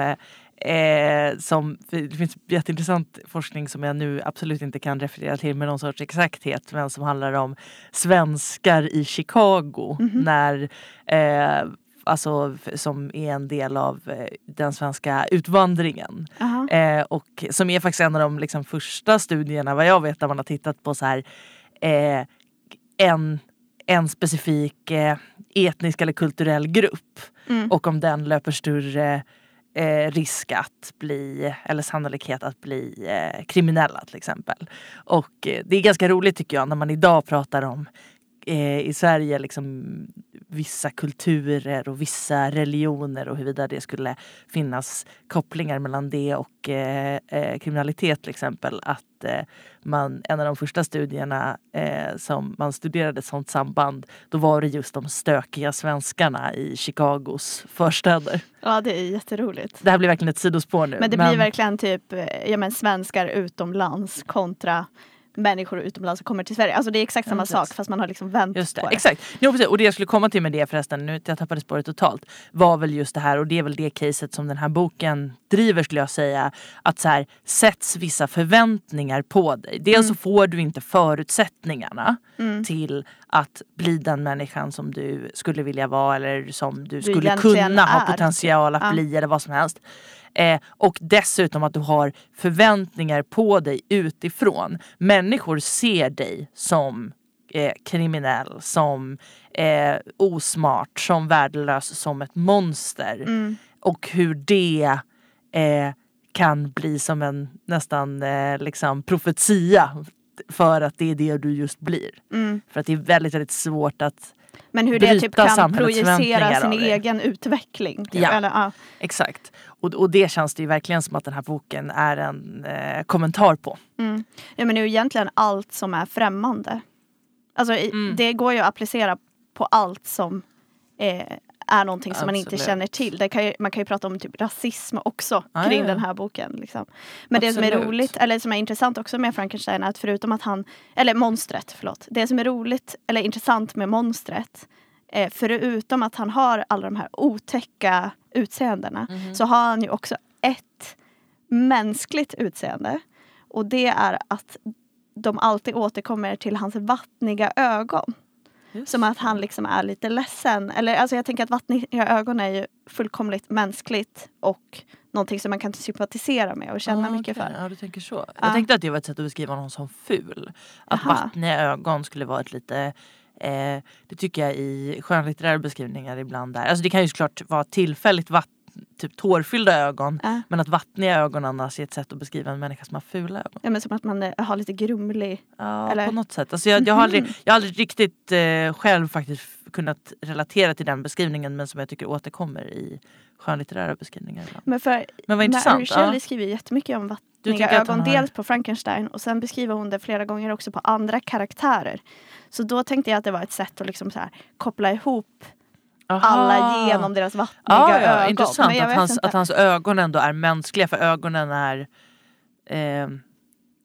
eh, som, det finns jätteintressant forskning som jag nu absolut inte kan referera till med någon sorts exakthet men som handlar om svenskar i Chicago Mhm. när eh, Alltså som är en del av eh, den svenska utvandringen. Aha. Eh, och som är faktiskt en av de liksom, första studierna vad jag vet där man har tittat på så här eh, en, en specifik eh, etnisk eller kulturell grupp Mm. och om den löper större eh, risk att bli, eller sannolikhet att bli eh, kriminella till exempel. Och eh, det är ganska roligt tycker jag när man idag pratar om eh, i Sverige liksom vissa kulturer och vissa religioner och huruvida det skulle finnas kopplingar mellan det och eh, eh, kriminalitet till exempel. Att eh, man, en av de första studierna eh, som man studerade sånt samband, då var det just de stökiga svenskarna i Chicagos förstäder. Ja det är jätteroligt. Det här blir verkligen ett sidospår nu. Men det blir verkligen typ eh, ja, men svenskar utomlands kontra människor utomlands som kommer till Sverige. Alltså det är exakt samma Ja, sak fast man har liksom vänt Just det, på det. exakt. Jo, precis. Och det jag skulle komma till med det förresten, nu jag tappade spåret totalt, var väl just det här och det är väl det caset som den här boken driver skulle jag säga. Att så här sätts vissa förväntningar på dig. Dels Mm. så får du inte förutsättningarna till att bli den människan som du skulle vilja vara eller som du skulle egentligen kunna ha är, typ. potential att Ja. bli eller vad som helst. Eh, och dessutom att du har förväntningar på dig utifrån. Människor ser dig som eh, kriminell, som eh, osmart, som värdelös, som ett monster. Mm. Och hur det eh, kan bli som en nästan eh, liksom profetia för att det är det du just blir. Mm. För att det är väldigt, väldigt svårt att Men hur det typ kan projicera sin egen utveckling. typ. Ja. Eller, ja. Exakt. Och, och det känns det ju verkligen som att den här boken är en eh, kommentar på. Mm. ja men det är ju egentligen allt som är främmande. Alltså Mm. det går ju att applicera på allt som eh, är någonting som man inte Absolut. känner till. Kan ju, man kan ju prata om typ rasism också Ah, kring ja, den här boken. Liksom. Men det som är Absolut. roligt, eller som är intressant också med Frankenstein är att förutom att han, eller monstret, förlåt. Det som är roligt eller intressant med monstret eh, förutom att han har alla de här otäcka utseendena Mhm. så har han ju också ett mänskligt utseende. Och det är att de alltid återkommer till hans vattniga ögon. Som att han liksom är lite ledsen. Eller alltså jag tänker att vattniga ögon är ju fullkomligt mänskligt och någonting som man kan sympatisera med och känna Ah, mycket okej. för. Ja, du tänker så. Ja. Jag tänkte att det var ett sätt att beskriva någon som ful. Att Jaha. vattniga ögon skulle vara ett lite eh, Det tycker jag i skönlitterära beskrivningar ibland är. Alltså det kan ju såklart vara tillfälligt vatt, typ tårfyllda ögon. Ja. Men att vattniga ögon annars är ett sätt att beskriva en människa som har fula ögon. Ja, men som att man eh, har lite grumlig. Ja, Eller- på något sätt. Alltså jag, jag, har aldrig, Mhm. jag har aldrig riktigt eh, själv faktiskt kunnat relatera till den beskrivningen men som jag tycker återkommer i skönlitterära beskrivningar. Ibland. Men för Men vad Mary intressant. Shelley Ja. skriver jättemycket om vattniga ögon. har- Dels på Frankenstein och sen beskriver hon det flera gånger också på andra karaktärer. Så då tänkte jag att det var ett sätt att liksom så här, koppla ihop Aha. alla genom deras vattniga Ja, ja, ögon. intressant att hans, inte. att hans ögon ändå är mänskliga för ögonen är eh,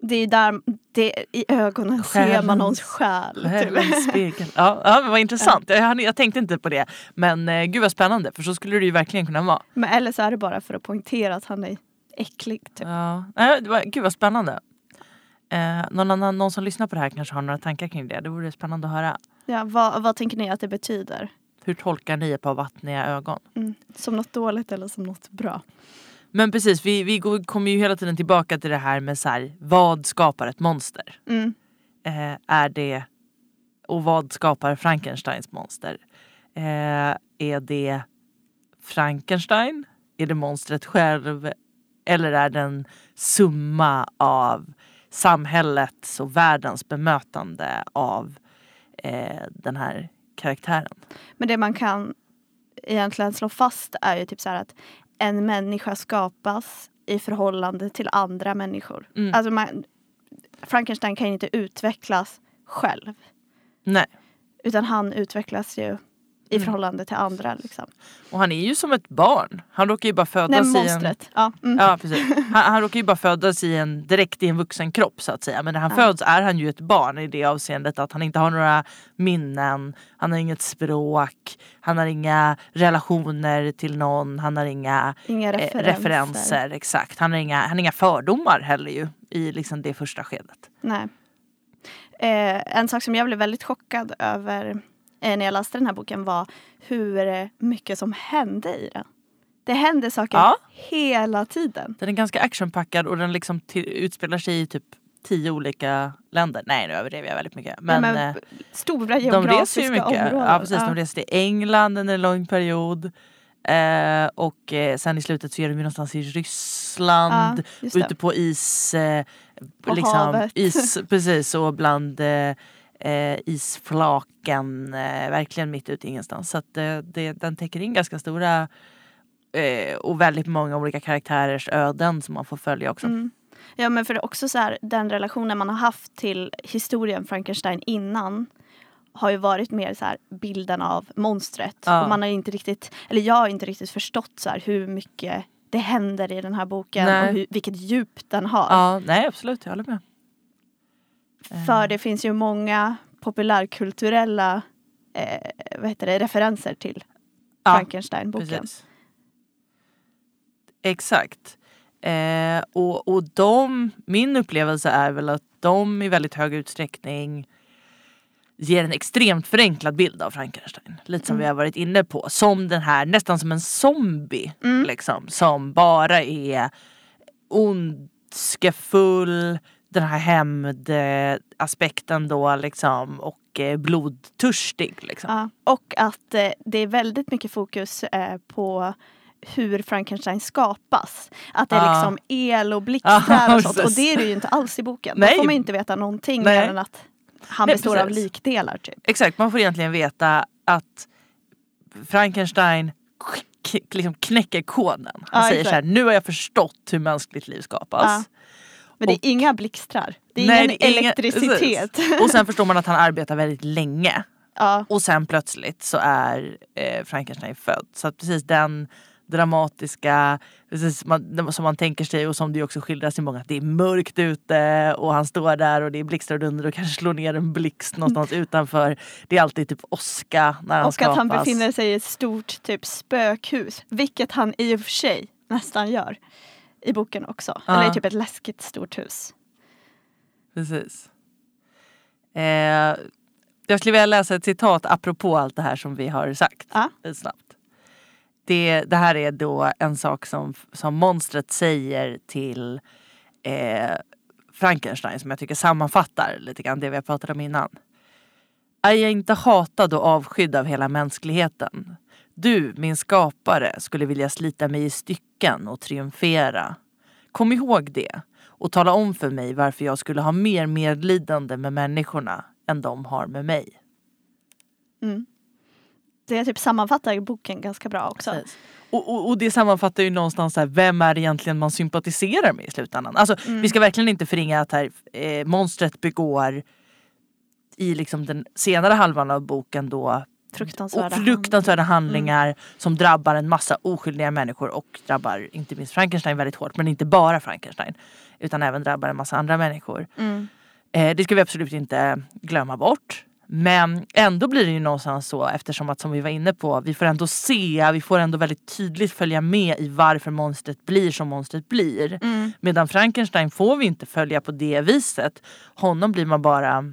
Det är där, det, i ögonen ser man Själens- någons själ. Typ. själens spegel. Ja, ja men vad intressant. Jag, jag tänkte inte på det. Men eh, gud vad spännande för så skulle det ju verkligen kunna vara. Men eller så är det bara för att poängtera att han är äcklig. Typ. Ja. Det var, gud vad spännande. Eh, någon, annan, någon som lyssnar på det här kanske har några tankar kring det. Det vore spännande att höra. Ja, vad, vad tänker ni att det betyder? Hur tolkar ni ett par vattniga ögon? Mm. Som något dåligt eller som något bra? Men precis, vi, vi går, kommer ju hela tiden tillbaka till det här med så här, vad skapar ett monster? Mm. Eh, är det och vad skapar Frankensteins monster? Eh, är det Frankenstein? Är det monstret själv? Eller är det en summa av samhällets och världens bemötande av eh, den här karaktären? Men det man kan egentligen slå fast är ju typ så att en människa skapas i förhållande till andra människor. Mm. Alltså man, Frankenstein kan ju inte utvecklas själv. Nej. Utan han utvecklas ju i Mm. förhållande till andra. Liksom. Och han är ju som ett barn. Han råkar ju bara födas Nej, i en... Ja. Mm. Ja precis. Han, han råkar ju bara födas i en, direkt i en vuxen kropp så att säga. Men när han Ja. föds är han ju ett barn i det avseendet att han inte har några minnen. Han har inget språk. Han har inga relationer till någon. Han har inga Inga eh, referenser. referenser. Exakt. Han har, inga, han har inga fördomar heller ju i liksom det första skedet. Nej. Eh, en sak som jag blev väldigt chockad över eh, när jag läste den här boken var hur eh, mycket som hände i den. Det hände saker Ja. hela tiden. Den är ganska actionpackad och den liksom utspelar sig i typ tio olika länder. Nej nu överdrev jag väldigt mycket. Men, Nej, men eh, stora de geografiska ju mycket. områden. Ja, precis, De reser till England under en lång period. Eh, och eh, sen i slutet så är de ju någonstans i Ryssland. Ja, ute på is. Eh, På liksom, havet. is *laughs* precis och bland eh, isflaken eh, verkligen mitt ute i ingenstans. Så att, eh, det, den täcker in ganska stora eh, och väldigt många olika karaktärers öden som man får följa också. Mm. Ja men för det är också så här, den relationen man har haft till historien Frankenstein innan har ju varit mer så här bilden av monstret. Ja. Och man har inte riktigt, eller jag har inte riktigt förstått så här hur mycket det händer i den här boken Nej. och hur, vilket djup den har. Ja, nej absolut, jag håller med. För det finns ju många populärkulturella eh, vad heter det, referenser till Ja, Frankenstein-boken. Exakt. Eh, och, och de, min upplevelse är väl att de i väldigt hög utsträckning ger en extremt förenklad bild av Frankenstein. Lite som vi har varit inne på. Som den här, nästan som en zombie. Liksom, som bara är ondskefull, den här hämndaspekten då liksom och eh, blodtörstig. Liksom. Ja, och att eh, det är väldigt mycket fokus eh, på hur Frankenstein skapas. Att det är liksom el och blixtar och sånt. Och det är det ju inte alls i boken. Nej. Då får man ju inte veta någonting Nej. mer än att han Nej, består av precis. likdelar. Typ. Exakt, man får egentligen veta att Frankenstein liksom knäcker koden. Han Ja, säger exakt. så här, nu har jag förstått hur mänskligt liv skapas. Men det är Och- inga blixtrar. Det är Nej, ingen det är elektricitet. precis. Och sen förstår man att han arbetar väldigt länge. ja. Och sen plötsligt så är eh, Frankenstein född. Så precis den dramatiska, precis man, som man tänker sig och som det också skildras i många, att det är mörkt ute och han står där och det är blixtar och dunder och kanske slår ner en blixt någonstans utanför. Det är alltid typ åska när han Och skapas. att han befinner sig i ett stort typ spökhus. Vilket han i och för sig nästan gör. I boken också. Ja. Eller typ ett läskigt stort hus. Precis. Eh, jag skulle vilja läsa ett citat apropå allt det här som vi har sagt. Ja. Snabbt. Det, det här är då en sak som, som monstret säger till eh, Frankenstein som jag tycker sammanfattar lite grann det vi har pratat om innan. Är jag inte hatad och avskydd av hela mänskligheten? Du, min skapare, skulle vilja slita mig i stycken och triumfera. Kom ihåg det och tala om för mig varför jag skulle ha mer medlidande med människorna än de har med mig. Mm. Det typ sammanfattar boken ganska bra också. Och, och, och det sammanfattar ju någonstans här, vem är det egentligen man sympatiserar med i slutändan. Alltså, Mm. Vi ska verkligen inte förringa att här, eh, monstret begår i liksom den senare halvan av boken då Fruktansvärda och fruktansvärda handlingar Mm. som drabbar en massa oskyldiga människor och drabbar inte minst Frankenstein väldigt hårt. Men inte bara Frankenstein. Utan även drabbar en massa andra människor. Mm. Eh, det ska vi absolut inte glömma bort. Men ändå blir det ju någonstans så eftersom att som vi var inne på, vi får ändå se, vi får ändå väldigt tydligt följa med i varför monstret blir som monstret blir. Mm. Medan Frankenstein får vi inte följa på det viset. Honom blir man bara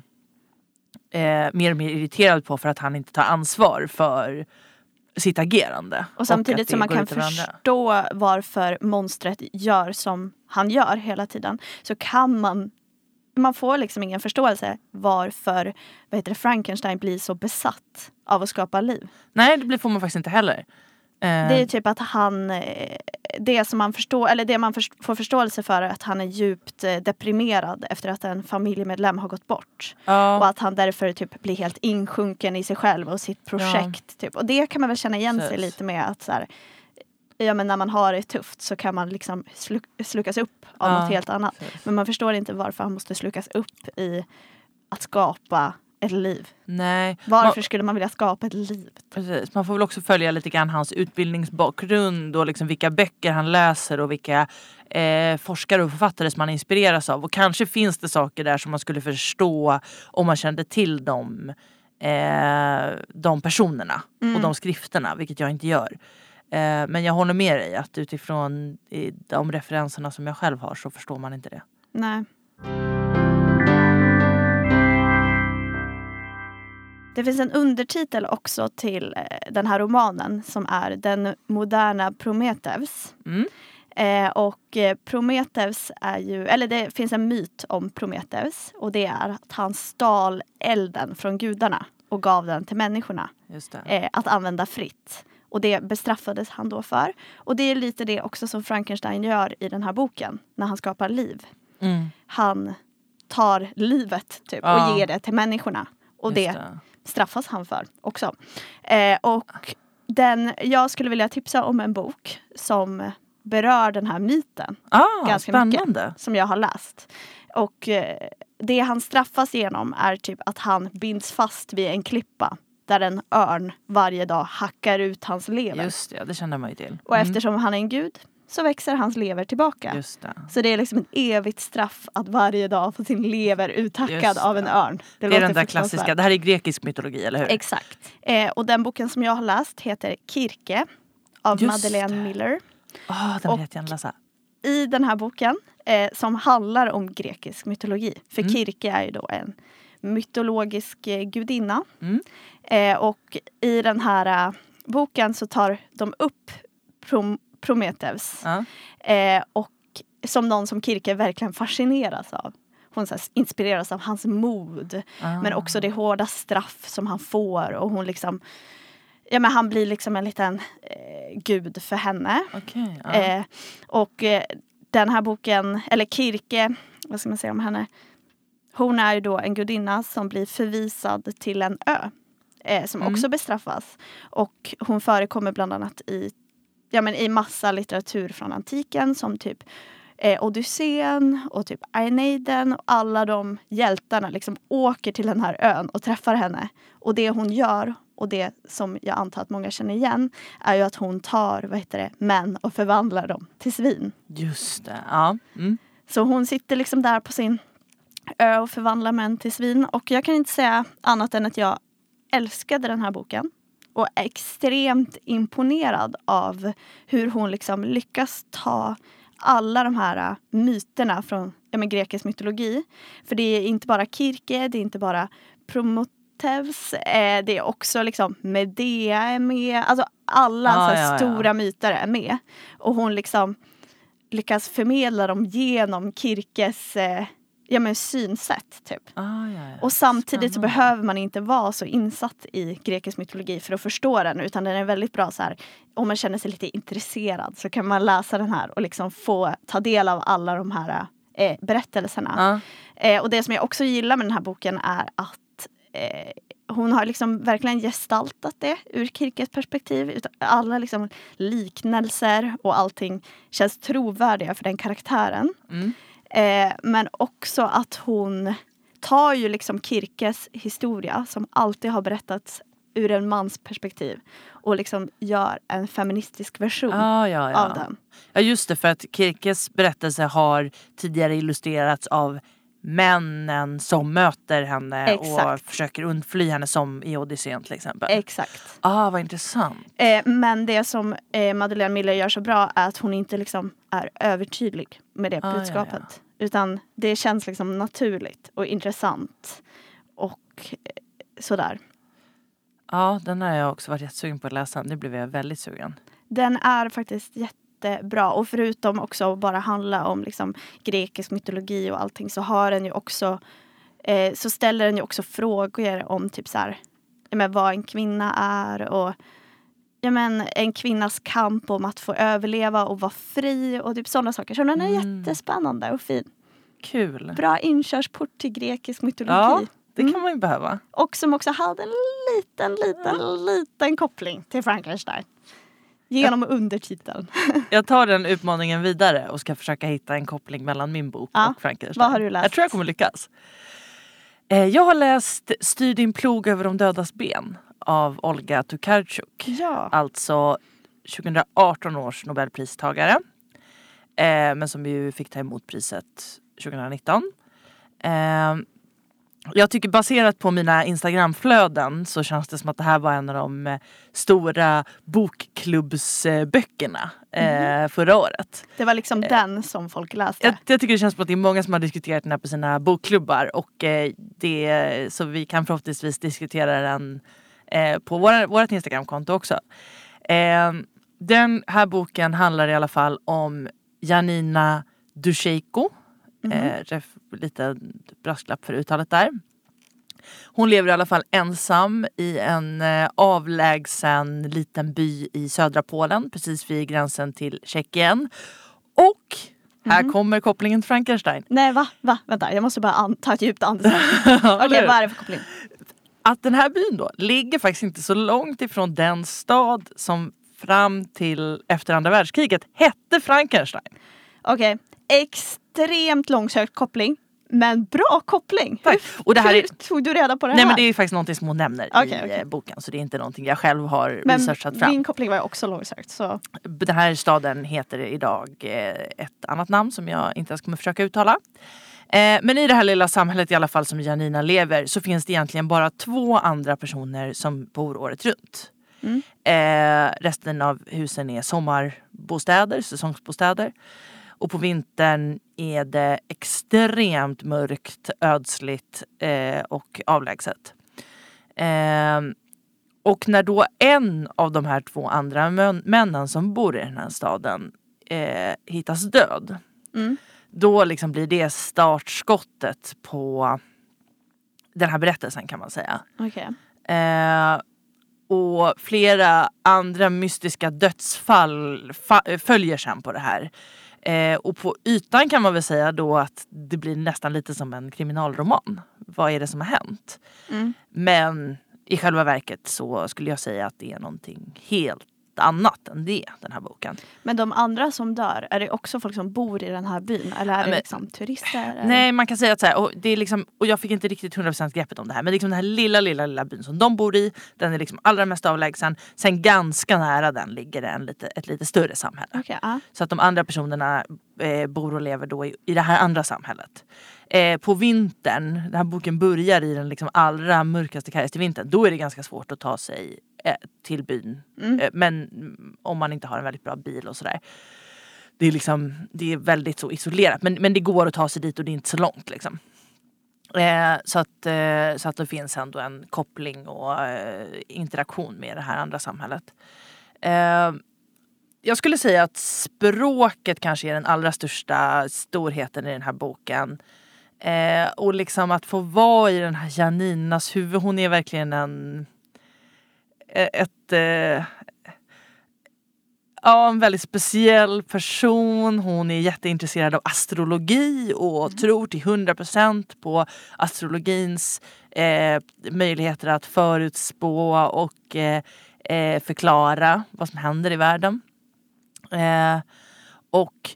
eh, mer och mer irriterad på för att han inte tar ansvar för sitt agerande. Och samtidigt det som man kan förstå varför monstret gör som han gör hela tiden så kan man man får liksom ingen förståelse varför vad heter det, Frankenstein blir så besatt av att skapa liv. Nej det får man faktiskt inte heller. Eh, Det är typ att han, eh, det som man förstår, eller det man först- får förståelse för är att han är djupt eh, deprimerad efter att en familjemedlem har gått bort. ja. Och att han därför typ blir helt insjunken i sig själv och sitt projekt. Typ. Och det kan man väl känna igen sig Precis. lite med att så här, ja, men när man har det tufft så kan man liksom sluk- slukas upp av Ja, något helt annat. precis. Men man förstår inte varför han måste slukas upp i att skapa ett liv. Nej. Varför Man- skulle man vilja skapa ett liv? Precis. Man får väl också följa lite grann hans utbildningsbakgrund och liksom vilka böcker han läser och vilka eh, forskare och författare som man inspireras av. Och kanske finns det saker där som man skulle förstå om man kände till dem, eh, de personerna och de skrifterna, vilket jag inte gör. Eh, men jag håller med dig att utifrån de referenserna som jag själv har så förstår man inte det. Nej. Det finns en undertitel också till eh, den här romanen som är Den moderna Prometheus. Mm. Eh, och eh, Prometheus är ju, eller det finns en myt om Prometheus och det är att han stal elden från gudarna och gav den till människorna det. eh, att använda fritt. Och det bestraffades han då för. Och det är lite det också som Frankenstein gör i den här boken när han skapar liv Mm. han tar livet typ, Ja. och ger det till människorna. Och Just det straffas han för också. Eh, och den, jag skulle vilja tipsa om en bok som berör den här myten Ah, ganska spännande. mycket som jag har läst. Och eh, det han straffas genom är typ att han binds fast vid en klippa där en örn varje dag hackar ut hans lever. Just det, det känner man ju till. Och Mm, eftersom han är en gud så växer hans lever tillbaka. Det. Så det är liksom ett evigt straff att varje dag få sin lever uthackad Just av en det. örn. Det är låter den där klassiska, det här är grekisk mytologi eller hur? Exakt. Eh, och den boken som jag har läst heter Kirke av Just Madeleine det. Miller. Ah, den Och- jag läsa. I den här boken eh, som handlar om grekisk mytologi. För Mm. Kirke är ju då en mytologisk eh, gudinna. Mm. Eh, och i den här eh, boken så tar de upp Prom- Prometheus. Ja. Eh, och som någon som Kirke verkligen fascineras av. Hon så inspireras av hans mod. Ah. Men också det hårda straff som han får. Och hon liksom, ja, men han blir liksom en liten eh, gud för henne. Okej, ja. Eh, och eh, den här boken, eller Kirke, vad ska man säga om henne? Hon är ju då en gudinna som blir förvisad till en ö. Eh, som Mm. också bestraffas. Och hon förekommer bland annat i, ja, men i massa litteratur från antiken som typ eh, Odysseen och typ Aeneiden. Och alla de hjältarna liksom åker till den här ön och träffar henne. Och det hon gör och det som jag antar att många känner igen är ju att hon tar vad heter det, män och förvandlar dem till svin. Just det. Ja. Mm. Så hon sitter liksom där på sin ö och förvandlar män till svin. Och jag kan inte säga annat än att jag älskade den här boken. Och är extremt imponerad av hur hon liksom lyckas ta alla de här äh, myterna från ja, men, grekisk mytologi. För det är inte bara Kirke, det är inte bara Prometheus, eh, det är också liksom Medea är med. Alltså alla Ah, så ja, ja. stora myter är med. Och hon liksom lyckas förmedla dem genom Kirkes eh, ja, men synsätt. Typ. Ah, ja, ja. Och samtidigt så behöver man inte vara så insatt i grekisk mytologi för att förstå den utan den är väldigt bra så här om man känner sig lite intresserad så kan man läsa den här och liksom få ta del av alla de här eh, berättelserna. Ja. Eh, och det som jag också gillar med den här boken är att eh, hon har liksom verkligen gestaltat det ur Kirkes perspektiv. Utan Alla liksom liknelser och allting känns trovärdiga för den karaktären. Mm. Eh, men också att hon tar ju liksom Kirkes historia som alltid har berättats ur en mans perspektiv och liksom gör en feministisk version Ah, ja, ja. av den. Ja just det, för att Kirkes berättelse har tidigare illustrerats av männen som möter henne och Exakt. försöker undfly henne som i Odysseen till exempel. Exakt. ah, vad intressant. Eh, men det som eh, Madeleine Miller gör så bra är att hon inte liksom är övertydlig med det Ah, ja, budskapet. Utan det känns liksom naturligt och intressant. Och eh, sådär. Ja, den har jag också varit jättesugen på att läsa. Nu blev jag väldigt sugen. Den är faktiskt jättebra. Och förutom också att bara handla om liksom grekisk mytologi och allting så har den ju också eh, så ställer den ju också frågor om typ så här, men vad en kvinna är och ja, men, en kvinnas kamp om att få överleva och vara fri och typ sådana saker. Så den är Mm. jättespännande och fin. Kul. Bra inkörsport till grekisk mytologi. Ja, det Mm. kan man ju behöva. Och som också hade en liten, liten, liten koppling till Frankenstein. Genom undertiteln. *laughs* Jag tar den utmaningen vidare och ska försöka hitta en koppling mellan min bok Ja, och Frankenstein. vad har du läst? Jag tror jag kommer lyckas. Eh, Jag har läst Styr din plog över de dödas ben av Olga Tokarczuk. Ja. Alltså 2018 års nobelpristagare. Eh, men som ju fick ta emot priset 2019. Eh, jag tycker baserat på mina Instagramflöden så känns det som att det här var en av de eh, stora bokklubbsböckerna eh, förra året. Det var liksom den som folk läste. Jag, jag tycker det känns som att det är många som har diskuterat den här på sina bokklubbar och eh, det, så vi kan förhoppningsvis diskutera den eh, på våra, vårt Instagramkonto också. Eh, den här boken handlar i alla fall om Janina Dushejko. Eh, ref, lite brasklapp för uttalet där. Hon lever i alla fall ensam i en eh, avlägsen liten by i södra Polen precis vid gränsen till Tjeckien. Och här kommer kopplingen till Frankenstein. Nej va? va? Vänta jag måste bara ta ett djupt andetag. *laughs* Okej hur? vad är det för koppling? Att den här byn då ligger faktiskt inte så långt ifrån den stad som fram till efter andra världskriget hette Frankenstein. Okej, extremt långsökt koppling. Men bra koppling! Tack. Hur, Och det här hur är- tog du reda på det Nej här? men det är faktiskt någonting som hon nämner Okej, i okej. eh, boken så det är inte någonting jag själv har men researchat fram. min koppling var också långsökt. Så. Den här staden heter idag eh, ett annat namn som jag inte ens kommer försöka uttala. Eh, Men i det här lilla samhället i alla fall som Janina lever så finns det egentligen bara två andra personer som bor året runt. Mm. Eh, resten av husen är sommarbostäder, säsongsbostäder. Och på vintern är det extremt mörkt, ödsligt eh, och avlägset. Eh, och när då en av de här två andra män, männen som bor i den här staden eh, hittas död. Mm. Då liksom blir det startskottet på den här berättelsen kan man säga. Okej. Eh, och flera andra mystiska dödsfall fa- följer sen på det här. Eh, och på ytan kan man väl säga då att det blir nästan lite som en kriminalroman. Vad är det som har hänt? Mm. Men i själva verket så skulle jag säga att det är någonting helt annat än det, den här boken. Men de andra som dör, är det också folk som bor i den här byn? Eller är det men- liksom turister? eller? Nej man kan säga att så här, och, det är liksom, och jag fick inte riktigt 100% greppet om det här men liksom den här lilla lilla lilla byn som de bor i den är liksom allra mest avlägsen. Sen ganska nära den ligger det en lite, ett lite större samhälle. Okej, ja. Så att de andra personerna eh, bor och lever då i, i det här andra samhället. Eh, på vintern, den här boken börjar i den liksom allra mörkaste kargaste vintern, då är det ganska svårt att ta sig till byn. Mm. Eh, men om man inte har en väldigt bra bil och sådär. Det är, liksom, det är väldigt så isolerat men, men det går att ta sig dit och det är inte så långt. Liksom. Eh, så, att, eh, så att det finns ändå en koppling och eh, interaktion med det här andra samhället. Eh, jag skulle säga att språket kanske är den allra största storheten i den här boken. Eh, och liksom att få vara i den här Janinas huvud. Hon är verkligen en... eh, Ett... Eh, ja, en väldigt speciell person. Hon är jätteintresserad av astrologi och tror till 100% på astrologins eh, möjligheter att förutspå och eh, eh, förklara vad som händer i världen. Och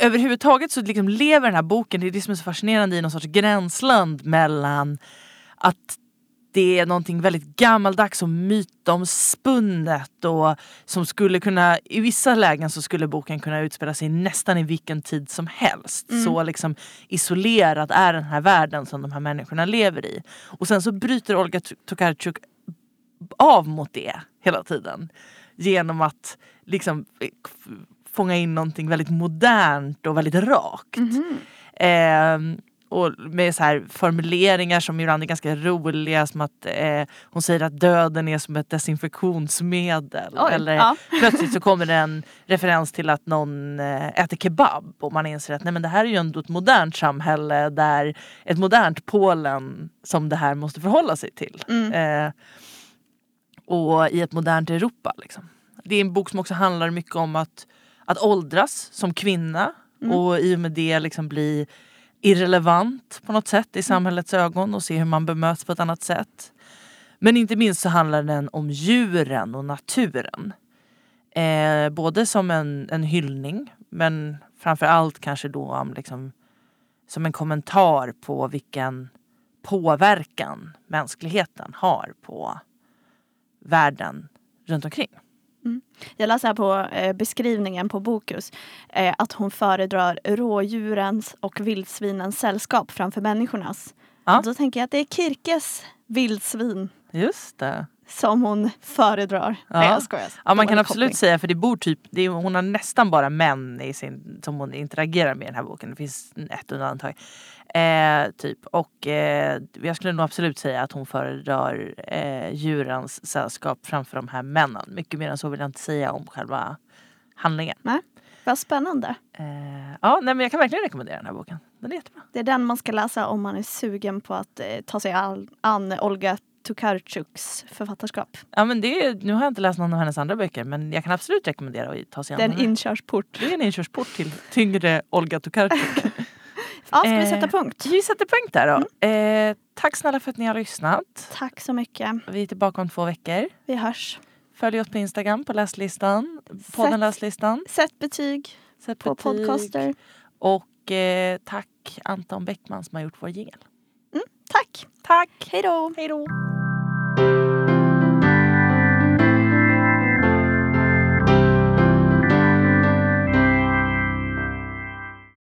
överhuvudtaget så liksom lever den här boken, det är det som är så fascinerande i någon sorts gränsland mellan att det är någonting väldigt gammaldags och mytomspunnet och som skulle kunna, i vissa lägen så skulle boken kunna utspela sig nästan i vilken tid som helst. Så liksom isolerad är den här världen som de här människorna lever i. Och sen så bryter Olga Tokarczuk av mot det hela tiden. Genom att liksom f- fånga in någonting väldigt modernt och väldigt rakt. Mhm. Eh, och med så här formuleringar som ibland är ganska roliga som att eh, hon säger att döden är som ett desinfektionsmedel. Oj, Eller ja. *laughs* plötsligt så kommer det en referens till att någon eh, äter kebab och man inser att nej, men det här är ju ändå ett modernt samhälle där ett modernt Polen som det här måste förhålla sig till. Mm. Eh, och i ett modernt Europa. Liksom. Det är en bok som också handlar mycket om att, att åldras som kvinna Mm. och i och med det liksom bli irrelevant på något sätt i samhällets ögon och se hur man bemöts på ett annat sätt. Men inte minst så handlar den om djuren och naturen. Eh, både som en, en hyllning men framför allt kanske då om liksom, som en kommentar på vilken påverkan mänskligheten har på världen runt omkring. Jag läser här på eh, beskrivningen på Bokus eh, att hon föredrar rådjurens och vildsvinens sällskap framför människornas. Ja. Då tänker jag att det är Kirkes vildsvin Just det. Som hon föredrar. Ja. Nej jag skojar. Ja man kan absolut koppling. säga för det bor typ, det är, hon har nästan bara män i sin, som hon interagerar med i den här boken. Det finns ett undantag. Eh, typ. Och eh, jag skulle nog absolut säga att hon föredrar eh, djurens sällskap framför de här männen. Mycket mer än så vill jag inte säga om själva handlingen. Vad spännande. Eh, ja, nej, men jag kan verkligen rekommendera den här boken. Den är jättebra. Det är den man ska läsa om man är sugen på att eh, ta sig an, an Olga Tokarczuks författarskap. Ja, men det är, nu har jag inte läst någon av hennes andra böcker men jag kan absolut rekommendera att ta sig an Det är den en inkörsport. Det är en inkörsport till tyngre Olga Tokarczuk. *laughs* Ja, ska vi Eh, sätta punkt? Vi sätter punkt där då. Mm. Eh, tack snälla för att ni har lyssnat. Tack så mycket. Vi är tillbaka om två veckor. Vi hörs. Följ oss på Instagram på läslistan. Podden Sätt- Läslistan. Sätt betyg Sätt på betyg. podcaster. Och eh, tack Anton Bäckman som har gjort vår jingel. Tack. Tack! Hej då. Hej då!